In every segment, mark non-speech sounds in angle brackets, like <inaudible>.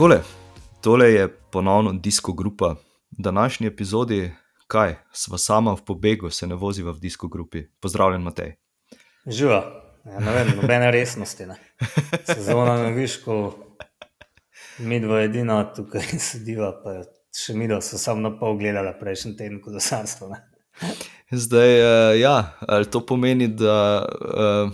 Takole, tole je ponovno disko grupa. V današnji epizodi, kaj, sva sama v pobegu, se ne voziva v disko grupi. Pozdravljen, Matej. Živa, ja, ne vem, nobene resnosti. Ne. Sezona na višku, mi dva edina tukaj <laughs> sediva, pa še mi dva so samo na pol gledala prejšnji teden, kot zasarstvo. Zdaj, uh, ja, ali to pomeni, da uh,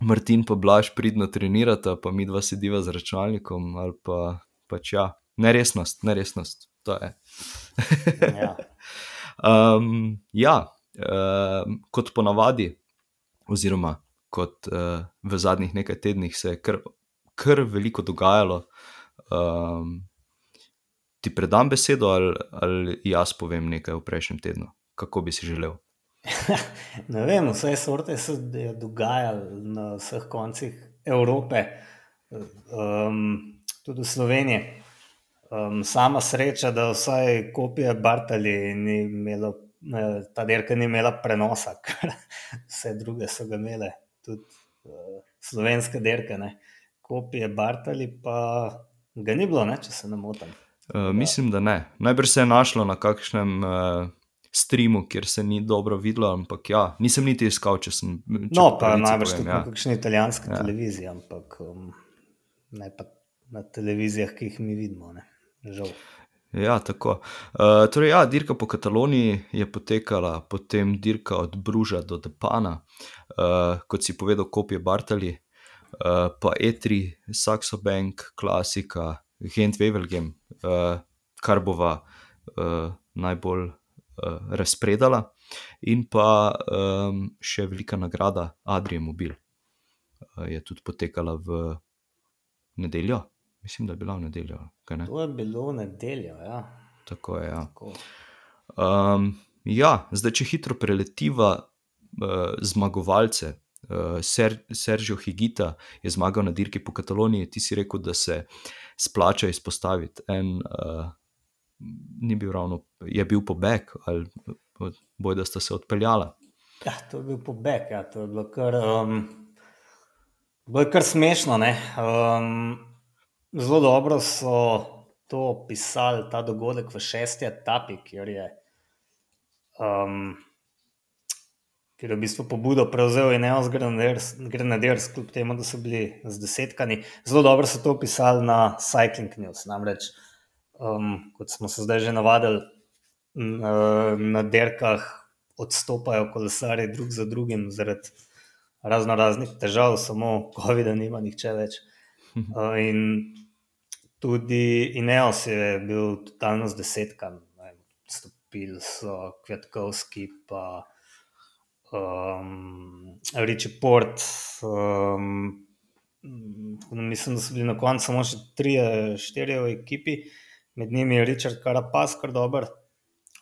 Martin pa Blaž pridno trenirata, pa mi dva sediva z računalnikom, ali pa pač ja, neresnost, neresnost. To je. Ja. <laughs> um, ja, uh, kot ponavadi, oziroma kot uh, v zadnjih nekaj tednih, se je kar, kar veliko dogajalo. Um, ti predam besedo, ali, ali jaz povem nekaj o prejšnjem tednu, kako bi si želel. <laughs> ne vem, vse sorte se je dogajalo na vseh koncih Evrope, um, tudi v Sloveniji. Um, sama sreča, da vsaj kopije Bartali ni imelo, ta dirka ni imela prenosa, <laughs> ker vse druge so ga imele, tudi uh, slovenske dirke. Ne. Kopije Bartali pa ga ni bilo, ne, če se ne motim. Uh, mislim, da ne. Najbrž se je našlo na kakšnem uh, streamu, kjer se ni dobro videlo, ampak ja, nisem niti iskal, če sem. Če No, pa najbrž tudi ja. na kakšni italijanski Ja. televiziji, ampak um, ne pa na televizijah, ki jih mi vidimo. Ne. Žal. Ja, tako. Uh, torej, ja, dirka po Kataloniji je potekala, potem dirka od Bruža do Depana, uh, kot si povedal, kopije Bartali, uh, pa E3, Saxo Bank, klasika, Gent Wevelgem, uh, kar bova uh, najbolj razpredala, in pa um, še velika nagrada Adrije Mobil. Uh, je tudi potekala v nedeljo, mislim, da je bila v nedeljo. ne? To je bilo v nedeljo. Ja. Tako je. Ja. Tako. Um, ja, zdaj, če hitro preletiva uh, zmagovalce. Uh, Ser, Sergio Higita je zmagal na dirki po Kataloniji, ti si rekel, da se splača izpostaviti. En uh, ni bil ravno, je bil pobeg, ali boj, da sta se odpeljala. Ja, to je bil pobeg, ja, to je bilo kar, um, bilo kar smešno. ne. Um, zelo dobro so to opisali, ta dogodek v šesti etapi, kjer je, um, kjer je v bistvu pobudo prevzel Ineos Grenadiers, Grenadiers, kljub temu, da so bili z desetkami. Zelo dobro so to opisali na Cycling News. Namreč, um, kot smo se zdaj že navadili, n- eh, na derkah odstopajo kolesari drug za drugim zaradi razno raznih težav, samo COVID-a nima nihče več. <laughs> Uh, in tudi Ineos je bil totalno z desetkami. Stopili so Kvetkovski, pa um, Richie Port. Um, mislim, da so bili na koncu samo še tri, štiri v ekipi, med njimi je Richard Carapaz, kar dober,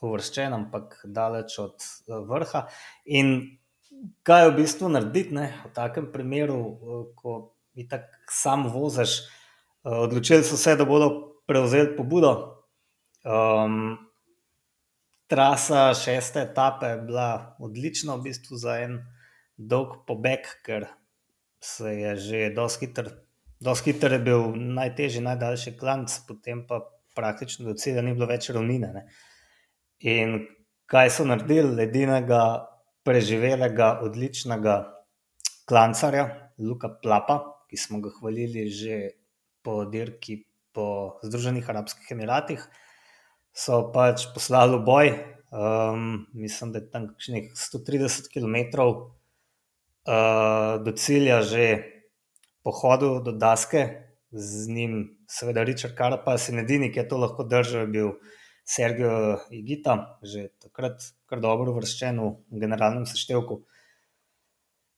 uvrščen, ampak daleč od eh, vrha. In kaj v bistvu narediti ne, v takem primeru, eh, ko itak sam voziš. Eh, Odločili so se, da bodo prevzeli pobudo. Um, trasa šeste etape je bila odlična, v bistvu za en dolg pobeg, ker se je že dosti hiter, dosti hiter je bil najtežji, najdaljši klanc, potem pa praktično do cilja ni bilo več ravnine. Ne. In kaj so naredili, edinega preživelega, odličnega klancarja, Luka Plapa, ki smo ga hvalili že po dirki po Združenih Arabskih Emiratih, so pač poslali v boj. Um, mislim, da je tam kakšnih 130 km uh, do cilja že pohodil do Daske, z njim, seveda, Richard Carapaz in edini, ki je to lahko držal, je bil Sergio Igita, že takrat kar dobro uvrščen v generalnem seštevku.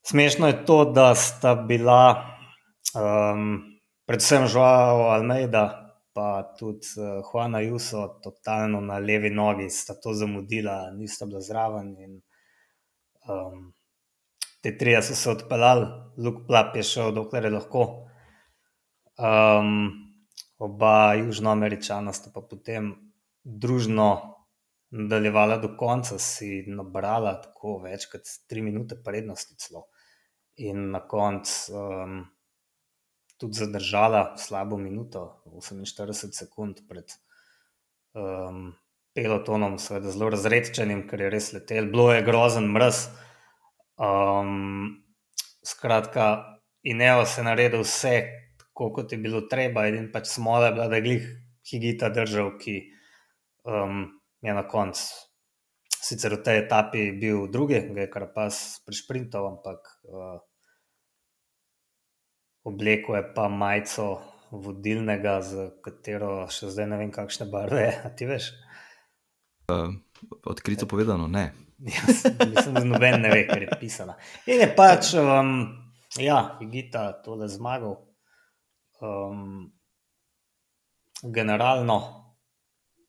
Smešno je to, da sta bila um, predvsem Joao Almeida, pa tudi uh, Juana Juso, totalno na levi nogi, sta to zamudila, nista bila zraven. In, um, te trije so se odpeljali, Luke Plap je šel, dokler je lahko. Um, oba južnoameričana sta pa potem družno nadaljevala do konca, si nabrala tako več kot tri minute prednosti celo. In na koncu um, tudi zadržala slabo minuto, 48 sekund pred um, pelotonom, seveda zelo razredčenim, ker je res letel, bilo je grozen mrz. Um, skratka, Ineo se je naredil vse, tako kot je bilo treba, in pač smola je bila, da je glih Higita držal, ki um, je na koncu. Sicer v tej etapi bil drugi, ga je kar pas prišprintal, ampak uh, obleko je pa majico vodilnega, za katero še zdaj ne vem, kakšne barve je. A ti veš? Uh, odkrito povedano, ne. <laughs> Jaz, mislim, da noben ne ve, ker je pisana. In je pač, um, ja, Gita tole zmagal. Um, generalno,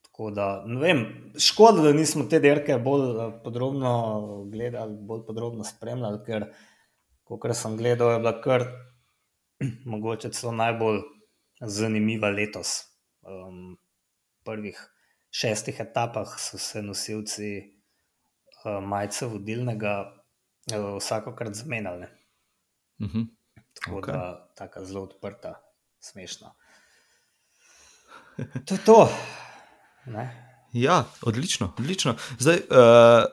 tako da, ne vem, škoda, da nismo te derke bolj uh, podrobno gledali, bolj podrobno spremljali, ker, kot sem gledal, je bila kar <clears throat> mogoče celo najbolj zanimiva letos. Um, v prvih šestih etapah so se nosilci uh, majice vodilnega uh, vsakokrat zamenjali. Uh -huh. Tako okay. da, tako zelo odprta, smešna. To je to. Ne? Ja, odlično, odlično. Zdaj, uh,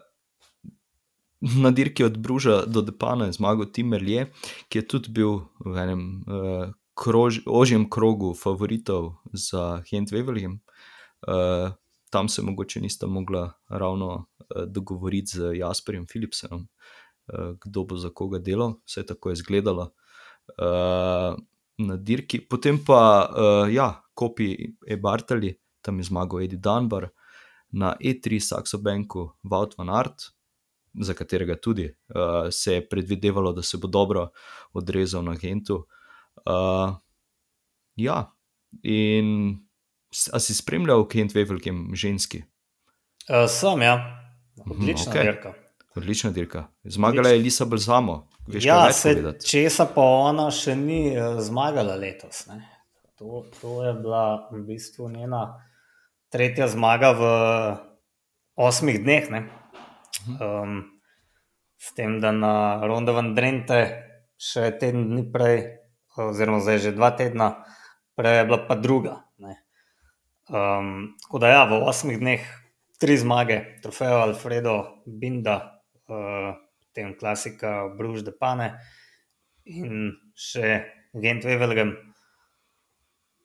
na dirki od Bruža do Depana je zmagal Tim Merlje, ki je tudi bil v enem uh, krož, ožjem krogu favoritov za Hentweveljem. Uh, tam se mogoče nista mogla ravno uh, dogovoriti z Jasperjem Philipsenom, uh, kdo bo za koga delal, vse tako je izgledalo. Uh, na dirki, potem pa, uh, ja, kopi e-Bartali, tam je zmagal Eddie Dunbar, na E3 Saxo Banku Wout van Art, za katerega tudi uh, se je predvidevalo, da se bo dobro odrezal na Gentu. Uh, ja, in a si spremljal Kent Wevelkem ženski? Uh, sem, ja, odlična okay. dirka. Odlična dirka. Zmagala je Elisa Balzamo. Ja, se, česa pa ona še ni uh, zmagala letos. To, to je bila v bistvu njena tretja zmaga v osmih dneh. Um, s tem, da na Ronda van Drente še teden dni prej oziroma zdaj že dva tedna, prej je bila pa druga. Um, tako da, ja, v osmih dneh tri zmage, trofejo Alfredo Binda, uh, potem klasika Bruž de Pane in še Gent Wevelgem.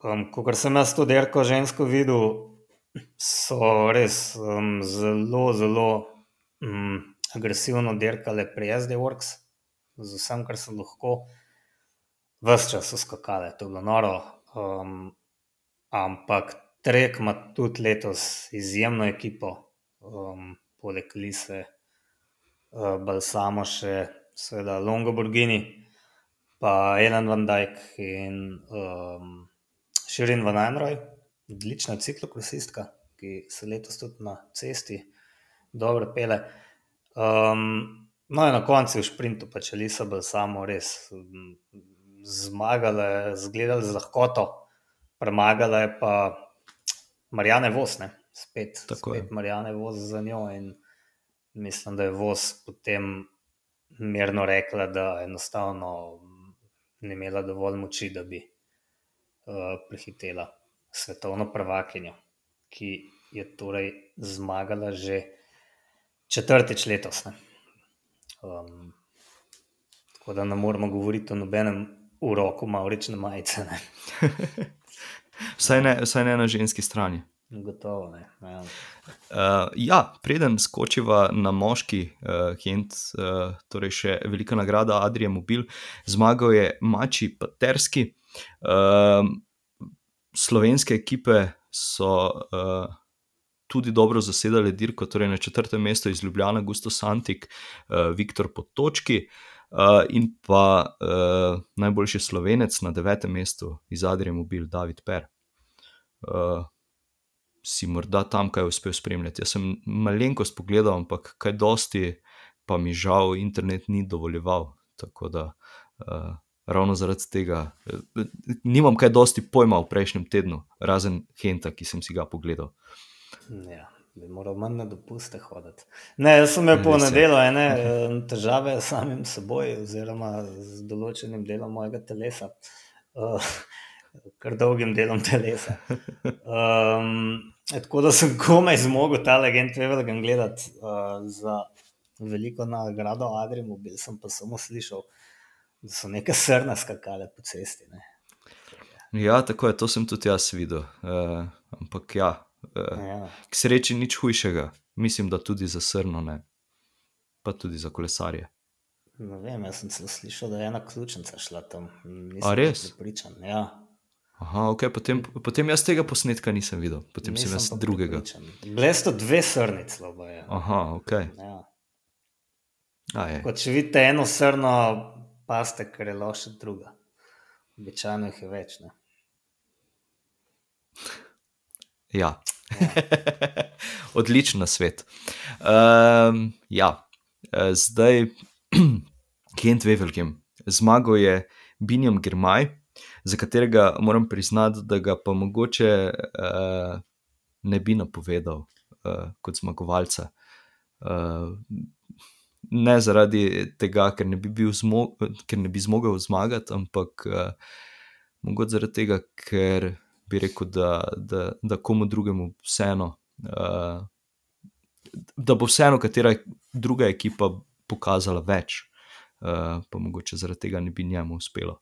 Um, Ko sem jaz to derko žensko videl, so res um, zelo, zelo um, agresivno derkale pri SD Works, z vsem, kar so lahko vse čas uskakale, to je bilo noro. Um, ampak Trek ima tudi letos izjemno ekipo, um, poleg Lise, Balsamo, še seveda Longo Borgini, pa Elen Van Dijk in um, Širin Van Einroj, odlična ciklokrosistka, ki se letos tudi na cesti dobro pele. Um, no, in na koncu v šprintu, pa če Lisa Balsamo res. Um, zmagala, zgledala z lahkoto, premagala je pa Marijane Vos, ne? spet, spet Marijane Vos za njo. In mislim, da je Vos potem mirno rekla, da enostavno ni imela dovolj moči, da bi uh, prehitela svetovno prvakinjo, ki je torej zmagala že četrtič letos. Um, tako da ne moremo govoriti o nobenem v roko maurične majice. Ne? <laughs> vsaj, ne, vsaj ne na ženski strani. Gotovo ne. Ja, uh, ja preden skočiva na moški uh, Hent, uh, torej še velika nagrada Adrija Mobil, zmagal je Mači Paterski. Uh, slovenske ekipe so uh, tudi dobro zasedale dirko, torej na četrtem mestu iz Ljubljana, Gusto Santik, uh, Viktor Potočki. Uh, in pa uh, najboljši slovenec na devetem mestu iz Adrija Mobil, David Per. Uh, si morda tam kaj uspel spremljati. Jaz sem malenkost pogledal, ampak kaj dosti, pa mi žal internet ni dovoljeval. Tako da uh, ravno zaradi tega uh, nimam kaj dosti pojma v prejšnjem tednu, razen Henta, ki sem si ga pogledal. Ja bi moral manj na dopuste hoditi. Ne, jaz sem imel po nedelu ene <laughs> težave s samim seboj, oziroma z določenim delom mojega telesa. uh, kar dolgim delom telesa. Um, <laughs> tako da sem komaj zmogel ta legend Vevelgan gledati uh, za veliko nagrado Adrimu, bil sem pa samo slišal, da so neke srne skakale po cesti. Ne. Ja, tako je, to sem tudi jaz videl. Uh, ampak ja, uh, Ja. k sreči nič hujšega. Mislim, da tudi za srno ne, pa tudi za kolesarje. Ne vem, jaz sem slišal, da je ena ključnica šla tam. Nisem A res? Pripričan. Ja, Aha, okay, potem, potem jaz tega posnetka nisem videl, potem sem nisem jaz pa drugega. Bile so dve srnice, loba je. Aha, ok. Ja. A je. Kot če vidite eno srno, paste, ker je loša druga. Običajno jih je več. Ne? Ja. <laughs> Odličen svet. Um, ja, eh, zdaj <clears throat> Kent Wevelgem. Zmagal je Binjam Germaj, za katerega moram priznati, da ga pa mogoče uh, ne bi napovedal uh, kot zmagovalca. Uh, ne zaradi tega, ker ne bi, bil zmo ker ne bi zmogel zmagati, ampak uh, mogoče zaradi tega, ker bi rekel, da, da, da komu drugemu vseeno, uh, da bo vseeno katera druga ekipa pokazala več, uh, pa mogoče zaradi tega ne bi njemu uspelo.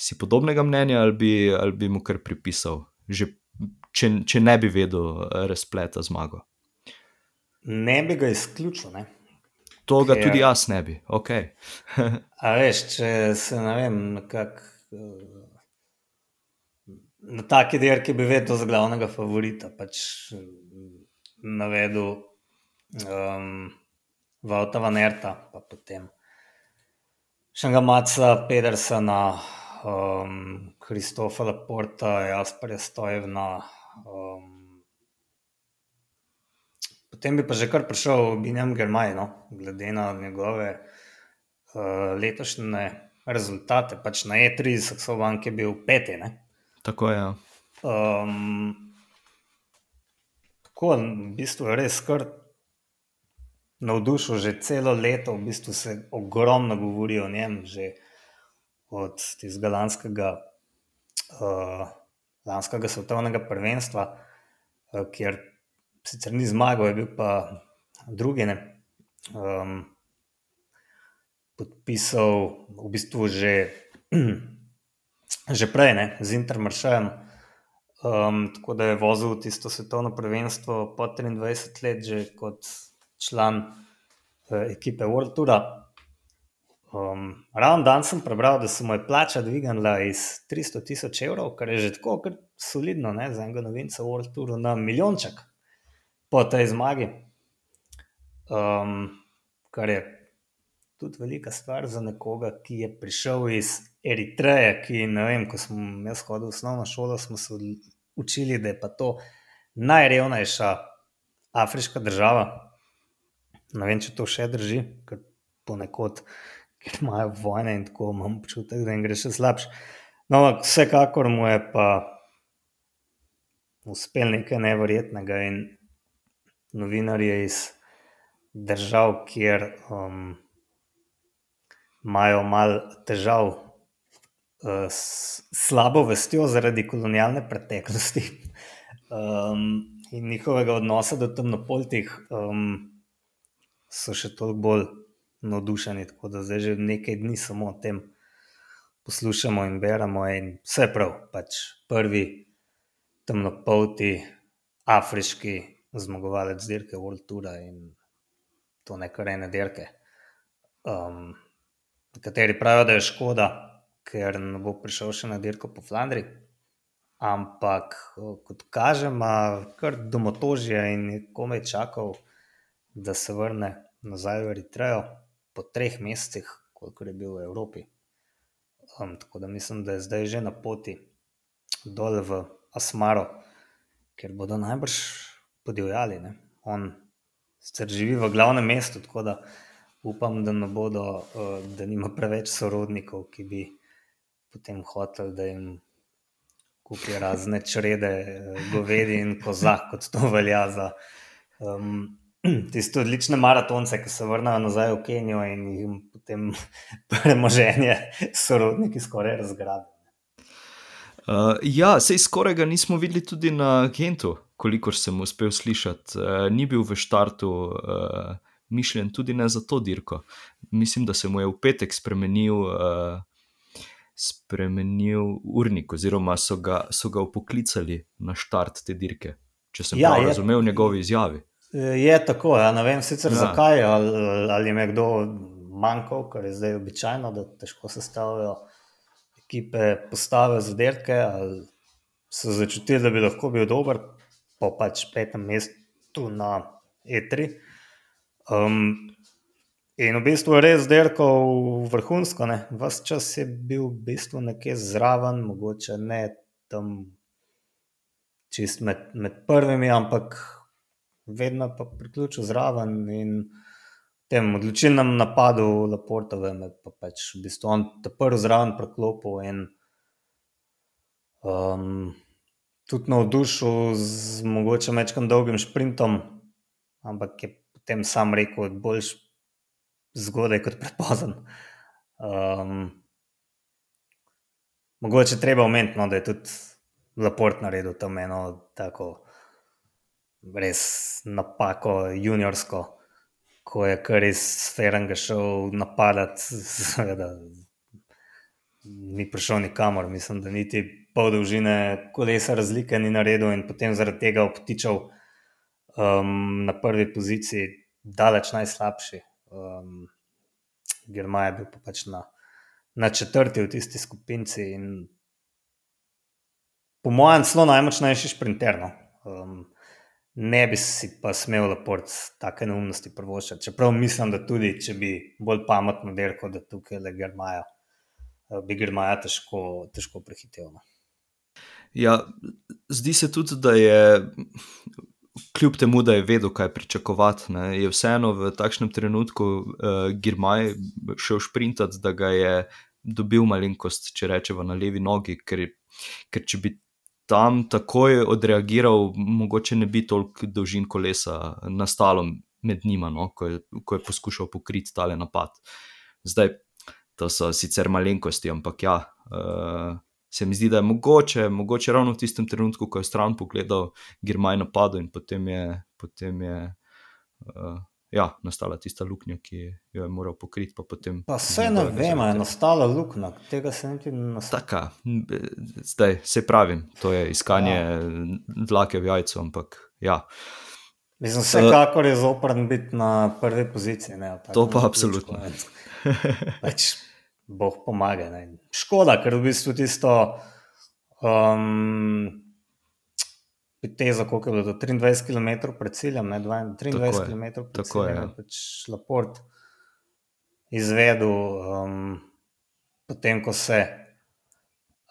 Si podobnega mnenja ali bi, ali bi mu kar pripisal, že, če, če ne bi vedel eh, razpleta zmago? ne bi ga izključil. Ne? To ga Ker- tudi jaz ne bi. Okay. <laughs> A veš, če se ne vem, nekako. eh, Na taki dirki bi vedel za glavnega favorita, pač mm, navedel um, Vauta Vanerta, pa potem Šangamaca, Pedersena, um, Kristofa Laporta, Jasperja Stojevna. Um, potem bi pa že kar prišel Binjam Germaj, no, glede na njegove uh, letošnje rezultate. Pač na E3 Saxobank je bil peti. Ne? Tako je. ja. Um, tako, v bistvu je res kar navdušil, že celo leto, v bistvu se ogromno govori o njem, že od tistega lanskega, uh, lanskega svetovnega prvenstva, uh, kjer sicer ni zmagal, je bil pa drugi. Ne, um, podpisal v bistvu že, <clears throat> že prej ne, z Intermaršajem. Um, tako da je vozil tisto svetovno prvenstvo po 23 let, že kot član uh, ekipe World Toura. Um, ravno dan sem prebral, da se mu je plača dvignila iz 300 tisoč evrov, kar je že tako kar solidno ne, za enega novinca World Tour na milijonček po tej zmagi. Um, kar je tudi velika stvar za nekoga, ki je prišel iz Eritreje, ki ne vem, ko smo jaz hodili v osnovno šolo, smo se učili, da je pa to najrevnejša afriška država. Ne vem, če to še drži, ker ponekod, ker imajo vojne in tako imam občutek, da jim gre še slabše. No, vsekakor mu je pa uspel nekaj neverjetnega in novinarje iz držav, kjer um, imajo malo težav uh, s slabo vestjo zaradi kolonialne preteklosti <laughs> um, in njihovega odnosa do temnopoltih, um, so še toliko bolj navdušeni. Tako da zdaj že nekaj dni samo o tem poslušamo in beremo, in vse prav, pač prvi temnopolti, afriški zmagovalec dirke World Toura in to ne kar ene dirke. Um, Nekateri pravijo, da je škoda, ker ne bo prišel še na dirko po Flandriji, ampak kot kaže, ima kar domotožje in komaj čakal, da se vrne nazaj v Eritrejo po treh mesecih, koliko je bil v Evropi. Um, tako da mislim, da je zdaj že na poti dol v Asmaro, ker bodo najbrž podivjali. Ne? On sicer živi v glavnem mestu, tako da upam, da ne bodo, uh, da nima preveč sorodnikov, ki bi potem hotel, da jim kupijo razne črede, eh, govedi in koza, kot to velja za um, <clears throat> tiste odlične maratonce, ki se vrnejo nazaj v Kenijo in jim potem <laughs> premoženje sorodniki skoraj razgrabili. Uh, ja, sej skoraj ga nismo videli tudi na Gentu, kolikor sem uspel slišati. Uh, ni bil v štartu uh, mišljen tudi ne za to dirko. Mislim, da se mu je v petek spremenil, uh, spremenil urnik, oziroma so ga, so ga upoklicali na štart te dirke. Če sem ja, prav razumel njegovi izjavi. Je tako, ja, ne vem sicer ja. zakaj, ali, ali je kdo manjkal, ker je zdaj običajno, da težko sestavljajo ekipe postave za dirke, ali so začutili, da bi lahko bil dober, po pač petem mestu na E3. Um, in v bistvu je res dirkal vrhunsko, vse čas je bil v bistvu nekje zraven, mogoče ne tam čist med, med prvimi, ampak vedno pa priključil zraven in tem odločilnem napadu Laportovem, pa pač v bistvu on te prvi zraven preklopil in um, tudi navdušil z mogoče večkrat dolgim sprintom, ampak je potem sam rekel, da je bolj zgodaj kot prepozen. Um, mogoče treba omeniti, no, da je tudi Laport naredil tam eno tako res napako, juniorsko ko je kar iz sferanga šel napadati, seveda, ni prišel nikamor, mislim, da niti pol dolžine kolesa razlike ni naredil in potem zaradi tega obtičal um, na prvi poziciji, daleč najslabši. Um, Germaj je bil pa pač na, na četrti v tisti skupinci in po mojem, zelo najmočnejši šprinterno. Um, ne bi si pa smel Laport take neumnosti prvošati. Čeprav mislim, da tudi, če bi bolj pametno delal, da tukaj le Germaja, eh, bi Germaja težko, težko prehitel. No. Ja, zdi se tudi, da je. Kljub temu, da je vedel, kaj pričakovati, ne, je vseeno v takšnem trenutku uh, Girmaj šel sprintati, da ga je dobil malenkost, če rečemo, na levi nogi, ker, ker če bi tam takoj odreagiral, mogoče ne bi toliko dolžin kolesa nastalo med njima, no, ko, je, ko je poskušal pokriti tale napad. Zdaj, to so sicer malenkosti, ampak ja, uh, se mi zdi, da je mogoče, mogoče ravno v tistem trenutku, ko je stran pogledal, Girmaj napadel in potem je. Potem je uh, ja, nastala tista luknja, ki jo je moral pokriti. Pa, pa vse ne vem, je nastala luknja, tega se niti ne znašla. Zdaj se pravim, to je iskanje ja. dlake v jajcu. Ampak, ja. Mislim, vsekakor je zoprn biti na prvi poziciji. Ne, to pa absolutno. <laughs> Pač, boh pomaga. Ne. Škoda, ker v bistvu tisto. Um, tezo, koliko je bilo to 23 km pred ciljem, ne 23 km pred tako ciljem, je, ja. pač Laport izvedel, um, potem ko se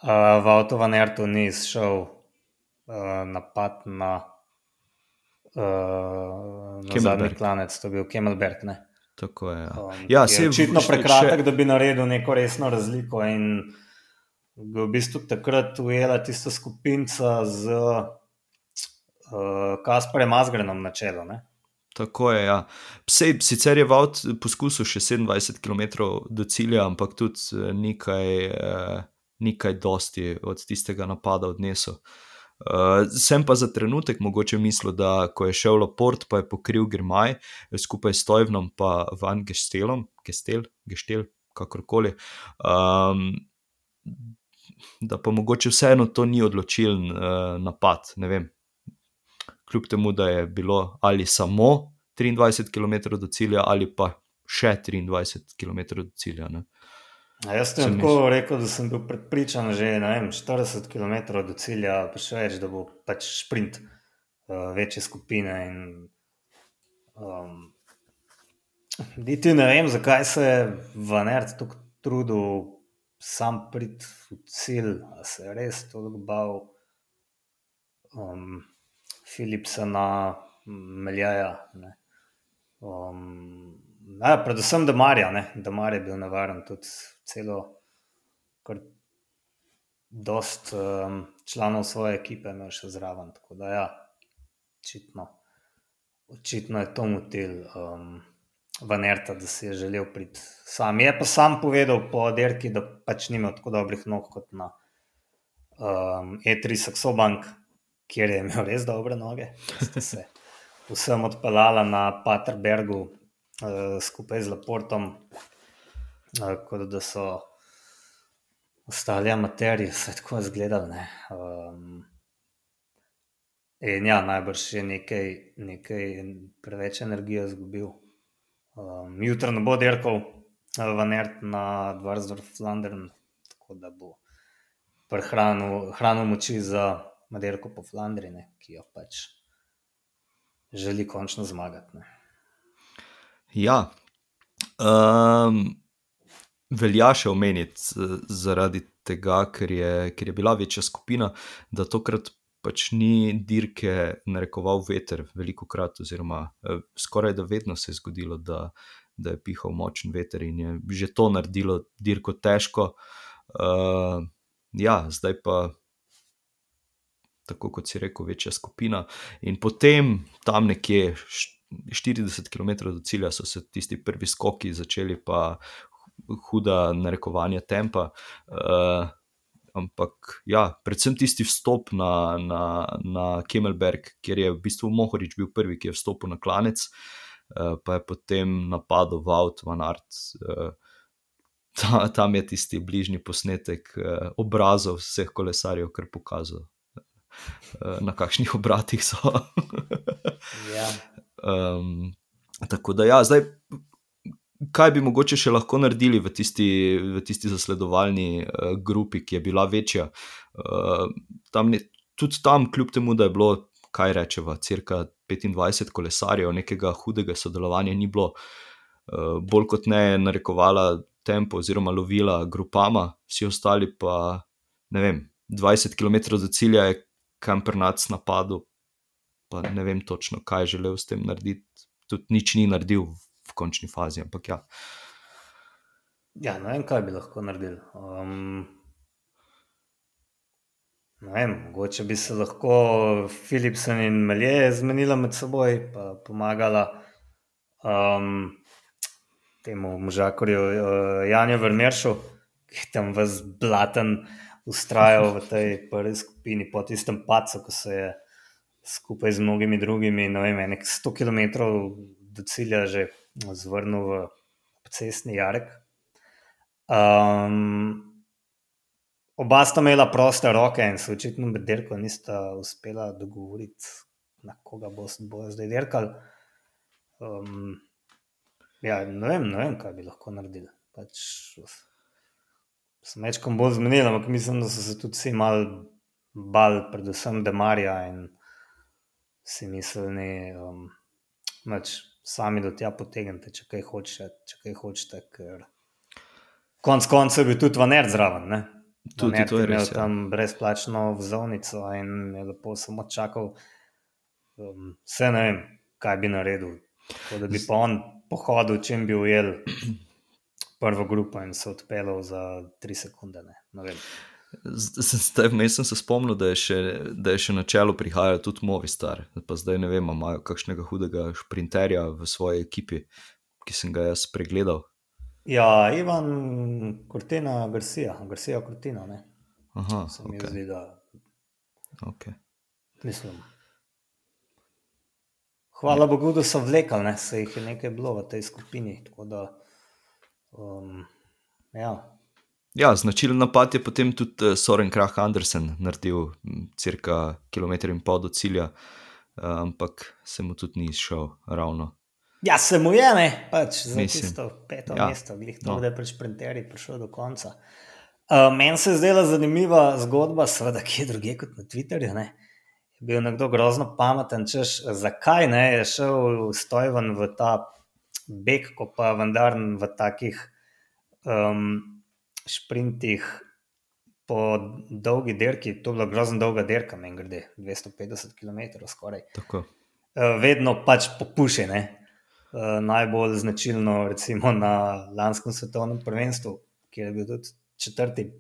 uh, v Avtovanertu ni izšel uh, napad na, uh, na zadnji klanec, to je bil Kemelberg. Ne? Tako je. Ja. Um, ja, je očitno prekratek, še... da bi naredil neko resno razliko. In v bistvu takrat ujela tista skupinca z uh, Kasparjem Mazgrenom na čelu. Ne? Tako je. Ja. Psej, sicer je Vaut poskusil še 27 km do cilja, ampak tudi eh, nekaj, eh, nekaj dosti od tistega napada odnesel. Uh, sem pa za trenutek mogoče mislil, da ko je šel Laport, pa je pokril Grmaj skupaj s Tojvnom in Van Gestelom, Gestel, Gestel, kakorkoli. Um, da pa mogoče vseeno to ni odločilen uh, napad. Ne vem, kljub temu, da je bilo ali samo 23 km do cilja, ali pa še 23 km do cilja. Ne. Jaz sem tako rekel, da sem bil prepričan, že vem, 40 km do cilja, pa še več, da bo pač sprint uh, večje skupine. In, um, Diti ne vem, zakaj se je Vanert tako trudil sam priti v cilj, da se je res toliko bal. Um, Philipsona, Meljaja. Um, ja, predvsem Damarja, da je bil nevaren, tudi celo, kar dost um, članov svoje ekipe imel še zraven. Tako da, ja, očitno, očitno je to motil. Um, Van Erta, da si je želel priti sam. Je pa sam povedal po derki, da pač nima tako dobrih nog kot na um, E3 Saxobank, kjer je imel res dobre noge. Ste se vsem odpeljala na Paterbergu uh, skupaj z Laportom, uh, kot da so ostali amaterji, se tako izgledali. Um, in ja, najbrž je nekaj, nekaj preveč energije izgubil. Um, Jutro ne bo dirkal v Nerd na Dvarsdorf Flandern, tako da bo prehranil moči za Maderko po Flandriji, ki jo pač želi končno zmagati. Ne. Ja, um, velja še omeniti zaradi tega, ker je, ker je bila večja skupina, da tokrat pač ni dirke narekoval veter, veliko krat, oziroma eh, skoraj da vedno se je zgodilo, da, da je pihal močen veter in je že to naredilo dirko težko. Uh, ja, zdaj pa. Tako kot si rekel, večja skupina. In potem, tam nekje 40 km do cilja, so se tisti prvi skoki začeli, pa huda narekovanja tempa. Uh, Ampak, ja, predvsem tisti vstop na, na, na Kemelberg, kjer je v bistvu Mohorič bil prvi, ki je vstopil na klanec, uh, pa je potem napadel Vaut, Van Art. Uh, <laughs> ta, tam je tisti bližnji posnetek uh, obrazov vseh kolesarjev, kar pokazal, na kakšnih obratih so. <laughs> ja. um, tako da, ja, zdaj kaj bi mogoče še lahko naredili v tisti, v tisti zasledovalni uh, grupi, ki je bila večja. Uh, tam ne, tudi tam, kljub temu, da je bilo, kaj rečeva, crka 25 kolesarjev, nekega hudega sodelovanja ni bilo, uh, bolj kot ne je narekovala tempo oziroma lovila grupama, vsi ostali pa ne vem. 20 km do cilja je kampernac napadel, pa ne vem točno, kaj je želel s tem narediti. Tudi nič ni naredil v končni fazi. Ampak ja. Ja, ne vem, kaj bi lahko naredili. Um, ne vem, mogoče bi se lahko Philipsen in Melje zmenila med seboj, pa pomagala um, temu možakorju uh, Janju Vrmeršu, ki je tam vzblaten, ustrajal v tej prvi skupini, po tistem pacu, ko se je skupaj z mnogimi drugimi, ne vem, nek 100 km do cilja že zvrnil v cestni jarek. Um, oba sta imela proste roke in se očitno med dirko nista uspela dogovoriti, na koga bo, bo zdaj dirkal. Um, ja, ne vem, ne vem, kaj bi lahko naredili. Pač, sem večkrat bolj zmenil, ampak mislim, da so se tudi vsi mal bal, predvsem Demarja in si mislili, um, pač, sami do tja potegnete, če kaj hočete. Če kaj hočete ker... Konec koncev je tudi vaner zraven. Ne? Tudi to je res. Ja. Tam brezplačno vzovnico in je lepo samo čakal. Um, vse ne vem, kaj bi naredil. Tako da bi pa on pohodil, če bi ujel prvo grupo in se odpeljal za tri sekunde. Ne? Ne Zdaj, vmes sem se spomnil, da je, še, da je še na čelu prihajal tudi Movistar. Pa zdaj ne vem, imajo kakšnega hudega šprinterja v svoji ekipi, ki sem ga jaz pregledal. Ja, Ivan Kortina, Garcia, Garcia Kortina. Aha, se mi okay. zdi, da. Okay. Mislim. Hvala Bogu, da so vlekali, ne? se jih je nekaj bilo v tej skupini. Da, um, ja. Ja, značilen napad je potem tudi uh, Soren Krah Andersen naredil, cirka kilometr in pol do cilja, uh, ampak se mu tudi ni šel ravno. Ja, se mu je, ne, pač za tisto peto ja. mesto, glih to, no. da je pri šprinterji prišel do konca. Uh, Meni se je zdela zanimiva zgodba, seveda, ki je druge kot na Twitterju. Ne. Je bil nekdo grozno pameten, češ, zakaj ne, je šel stojven v ta beg, ko pa vendar v takih. Um, sprintih po dolgi dirki, to je bila grozno dolga dirka, meni grede 250 km skoraj. Tako. Eh, vedno pač popušene. Eh, najbolj značilno, recimo na lanskem svetovnem prvenstvu, kjer je bil tudi četrti.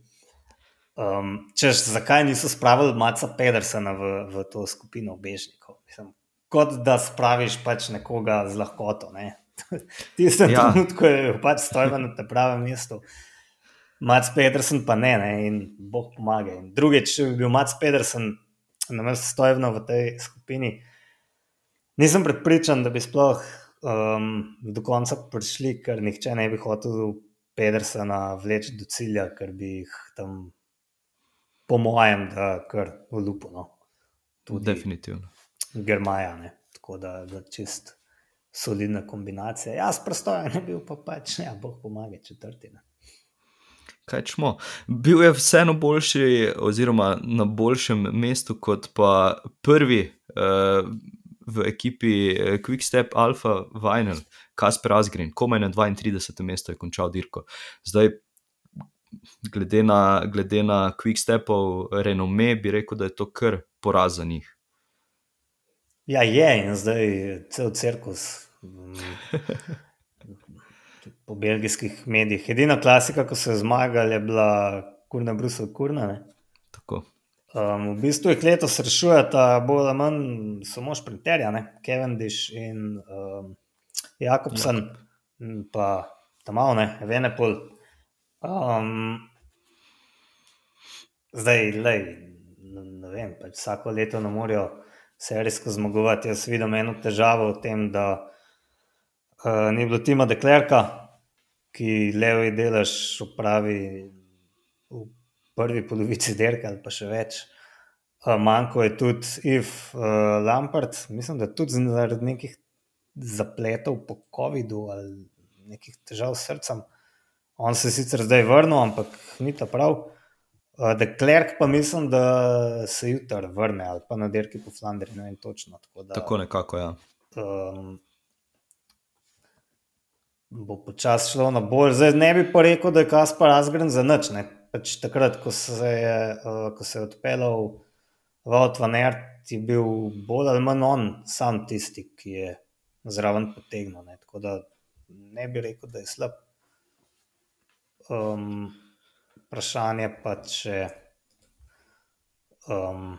Um, češ, zakaj niso spravili Maca Pedersena v, v to skupino obežnikov? Mislim, kot da spraviš pač nekoga z lahkoto. Ne? <laughs> Tistem Ja. ja. trenutku je pač stojil na pravem mestu. Mac Pedersen pa ne, ne in Bog pomaga. In drugič, če bi bil Mac Pedersen na mestu stojno v tej skupini, nisem prepričan, da bi sploh um, do konca prišli, ker nihče ne bi hotel Pedersena vleči do cilja, ker bi jih tam, po mojem, da kar. No. Tudi Definitivno. Germaja, ne. tako da je čist solidna kombinacija. Jaz prostojen ne bil, pa pač ne, boh pomaga četrti. Ne. Kaj čmo? Bil je vseeno boljši, oziroma na boljšem mestu kot pa prvi uh, v ekipi eh, Quickstep Alpha Vinyl, Kasper Asgren, komaj na 32. mestu je končal dirko. Zdaj, glede na, glede na Quickstepov renome, bi rekel, da je to kar poraz za njih. Ja, je in zdaj je cel cirkus. mm, Po belgijskih medijih. Edina klasika, ko so zmagali, je bila Kurna Brusel Kurna. Ne? Tako. Um, v bistvu jih letos rešujeta bolj ali manj samo šprinterja, ne? Cavendish in um, Jakobsen, m, pa tam malo ne, Venepol. Um, zdaj, lej, ne, vem, pač vsako leto ne morajo serijsko zmagovati. Jaz vidim eno težavo v tem, da uh, ni bilo tima Deklerka, ki levi delež upravi v prvi polovici dirke ali pa še več. Uh, manjko je tudi Iv uh, Lampard, mislim, da tudi zaradi nekih zapletov po COVID-u ali nekih težav s srcem. On se je sicer zdaj vrnil, ampak ni ta prav. Uh, De Klerk pa mislim, da se jutri vrne ali pa na dirki po Flandriji, ne vem točno. Tako da, Tako nekako, ja. um, bo počasi šlo na bolj. Zdaj ne bi pa rekel, da je Kaspar Asgren za nič. Ne. Pač takrat, ko se je, uh, ko se je odpeljal Vaut van Ert, je bil bolj ali manj on sam tisti, ki je zraven potegnil. Ne. Tako da ne bi rekel, da je slab. Um, vprašanje pa, če, um,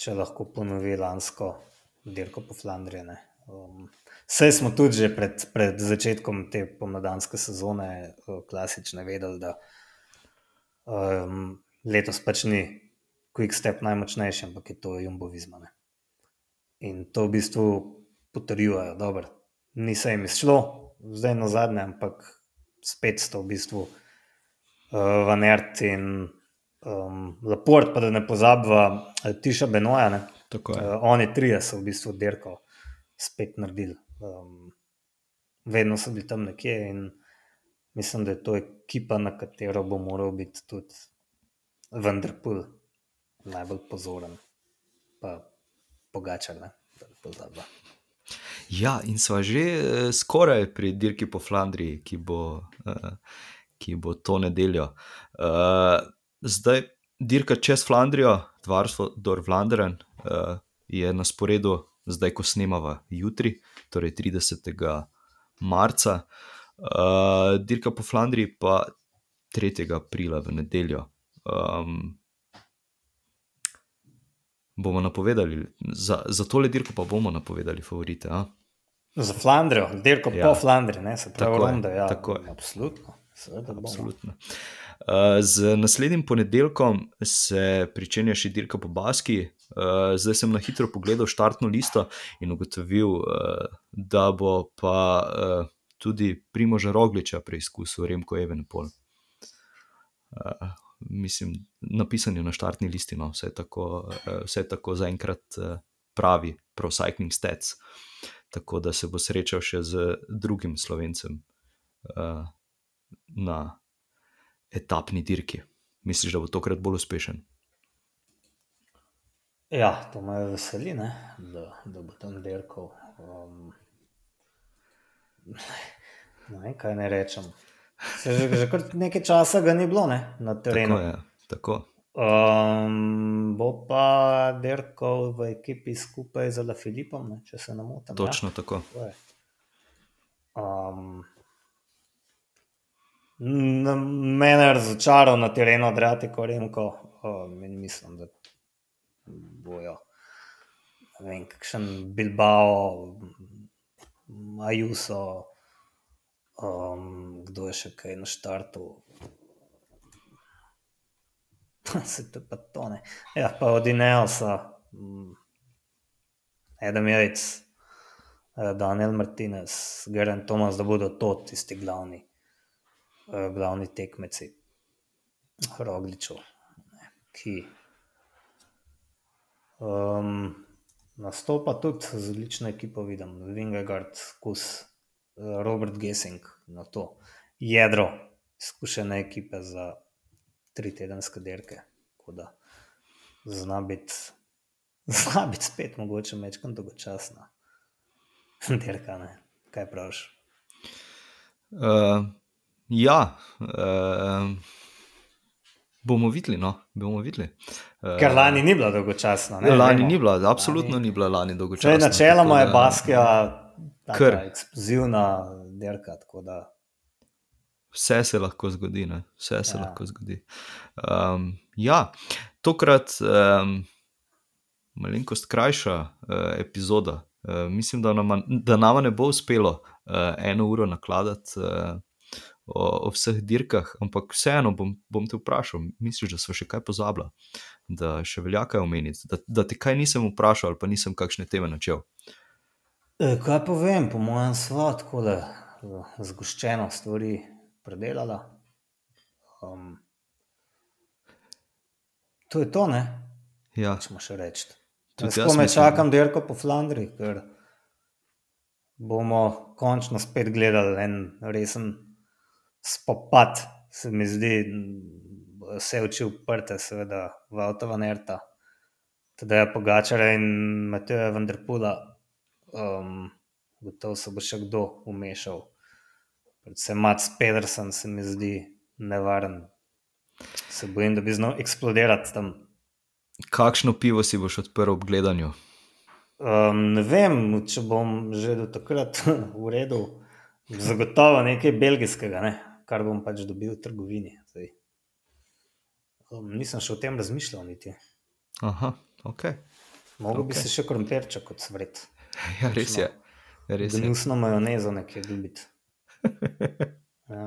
če lahko ponovi lansko dirko po Flandriji. Um, Sej smo tudi že pred, pred začetkom te pomladanske sezone uh, klasične vedeli, da um, letos pač ni Quick Step najmočnejši, ampak je to Jumbo Vizmane. In to v bistvu potrjujejo, dobro. Ni se jim izšlo, zdaj na zadnje, ampak spet sta v bistvu uh, Van Ert in um, Laport, pa da ne pozabva Tiša Benoja. Ne? Tako je. Uh, oni trije so v bistvu dirko spet naredili. Um, vedno so bili tam nekje in mislim, da je to ekipa, na katero bo moral biti tudi Vendrpul najbolj pozoren. Pa pogačar, ne, da ne pozabva. Ja, in sva že eh, skoraj pri dirki po Flandriji, ki bo, eh, ki bo to nedeljo. Eh, zdaj, dirka čez Flandrijo, Dvarstvo Dor Vlanderen, eh, je na sporedu, zdaj, ko snemava jutri, torej 30. marca. Eh, dirka po Flandriji pa 3. aprila v nedeljo. Um, bomo napovedali, za, za tole dirko pa bomo napovedali favorite. A? Za Flandrijo, dirko ja. po Flandriji, ne se pravi, Tako je, ronda. Ja, tako je. Absolutno. Seveda. Absolutno. Uh, z naslednjim ponedeljkom se pričenja še dirka po Baski. Uh, zdaj sem na hitro pogledal štartno listo in ugotovil, uh, da bo pa tudi Primoža Rogliča preizkusil Remko Evenpol. Mislim, napisan je na štartni listi, no, vse tako, vse tako zaenkrat pravi Pro Cycling Stats. Tako da se bo srečal še z drugim slovencem uh, na etapni dirki. Misliš, da bo tokrat bolj uspešen? Ja, to me veseli, ne? da, da bo tam dirkal. Um, ne vem, kaj ne rečem. Se že, že kar nekaj časa ga ni bilo ne? na terenu. Tako je. Tako. Um, bo pa dirkal v ekipi skupaj z La Filipom, če se ne motim. Točno tako. Ja, je. um, mene je razočaral na terenu Adriatico Remko um, in mislim, da bojo. Vem, kakšen Bilbao, Ajuso, um, kdo je še kaj na štartu. <laughs> Se to pa to ne. Ja, pa od Ineosa, Adam Jajc, eh, Daniel Martinez, Geren Tomas, da bodo to tisti glavni, glavni tekmeci. Rogličov, ki nastopa tudi z odlično ekipo, vidim, Vingegard, Kus, eh, Robert Gessing na to jedro, izkušene ekipe za tri tedenske dirke. Zna biti, <laughs> zna biti spet mogoče mečkam dolgočasna. <laughs> Dirka, ne? kaj praviš? Ja, uh, bomo videli. No? Bomo videli. Uh, Ker lani ni bila dolgočasna. Ne, lani vemo. ni bila, absolutno lani, ni bila lani dolgočasna. Načeloma je Baskija kar eksplozivna dirka. Vse se lahko zgodi, ne? vse se ja. lahko zgodi. Um, ja, tokrat um, malenkost krajša uh, epizoda. Uh, mislim, da nam, da nam ne bo uspelo uh, eno uro nakladati uh, o, o vseh dirkah, ampak vseeno bom, bom te vprašal, misliš, da so še kaj pozabila, da še velja kaj omeniti, da, da te kaj nisem vprašal ali pa nisem kakšne teme načel. E, kaj povem, po mojem, sladko, da zgoščeno stvari predelala. Um, to je to, ne? Ja. Če še reči. Tako me čakam, da je po Flandriji, ker bomo končno spet gledali en resen spopad, se mi zdi, vse oči uprte, seveda, v avtova nerta. Teda je pogačara in Mateja Vendrpula, um, gotovo se bo še kdo umešal predvsem Mats Pedersen, se mi zdi nevaren. Se bojim, da bi znal eksplodirati tam. Kakšno pivo si boš odprl ob gledanju? Um, ne vem, če bom že do takrat <laughs> v redu. Zagotovo nekaj belgijskega, ne? Kar bom pač dobil v trgovini. Um, nisem še o tem razmišljal, niti. Aha, ok. Mogoče okay. bi se še krompirček kot svet. <laughs> Ja, res je. Res je. Gnusno majonezo nekaj ljubiti. <laughs> ja.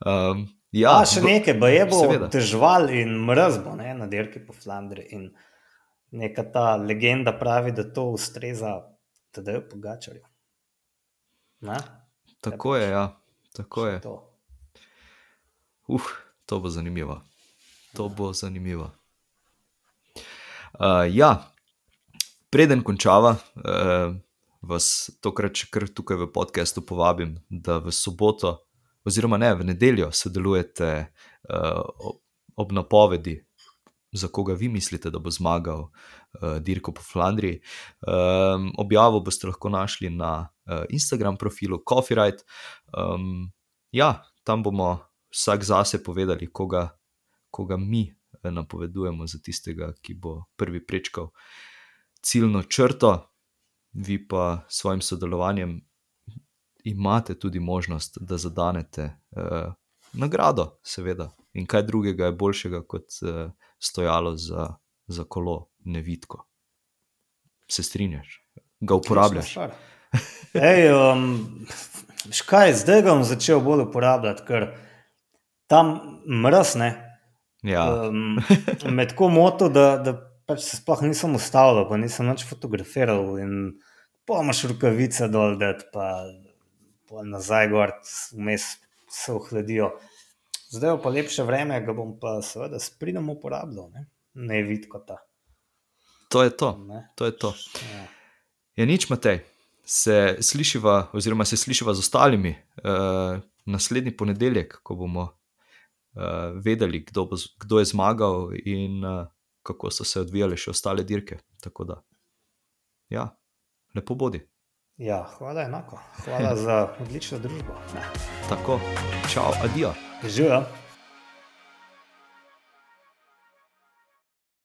Um, ja, A, še nekaj, bo je bilo težav in mrzlo na dirki po Flandriji. In neka ta legenda pravi, da to ustreza TD-ju Pogačarju. Tako je, ja. Tako je. To. Uf, to bo zanimivo. To bo zanimivo. Uh, ja, preden končava, uh, vas tokrat še kar tukaj v podkastu povabim, da v soboto, oziroma ne v nedeljo, sodelujete uh, ob napovedi, za koga vi mislite, da bo zmagal uh, Dirko po Flandriji. Um, objavo boste lahko našli na uh, Instagram profilu Coffeeright. Um, ja, tam bomo vsak zase povedali, koga, koga mi. Napovedujemo za tistega, ki bo prvi prečkal ciljno črto, vi pa s svojim sodelovanjem imate tudi možnost, da zadanete uh, nagrado, seveda. In kaj drugega je boljšega kot uh, stojalo za, za kolo, nevidko. Se strinjaš, ga uporabljaš. Ej, um, škaj, zdaj ga bom začel bolj uporabljati, ker tam mrzne. Ja. um, med komoto, da, da pač se sploh nisem ustavil, pa nisem več fotografiral. Pomaž rokavice dol, da pa, pa nazaj gor, vmes se ohladijo. Zdaj pa lepše vreme, ga bom pa seveda s pridom uporabljal, ne, ne vidko ta. To je to. to, je to. Ja. Je nič, Matej. Se slišiva, oziroma se slišiva z ostalimi uh, naslednji ponedeljek, ko bomo uh, vedeli, kdo, bo, kdo je zmagal in uh, kako so se odvijale še ostale dirke. Tako da, ja, lepo bodi. Ja, hvala enako. Hvala za <laughs> odlično družbo. Tako, čau, adijo. Živijo.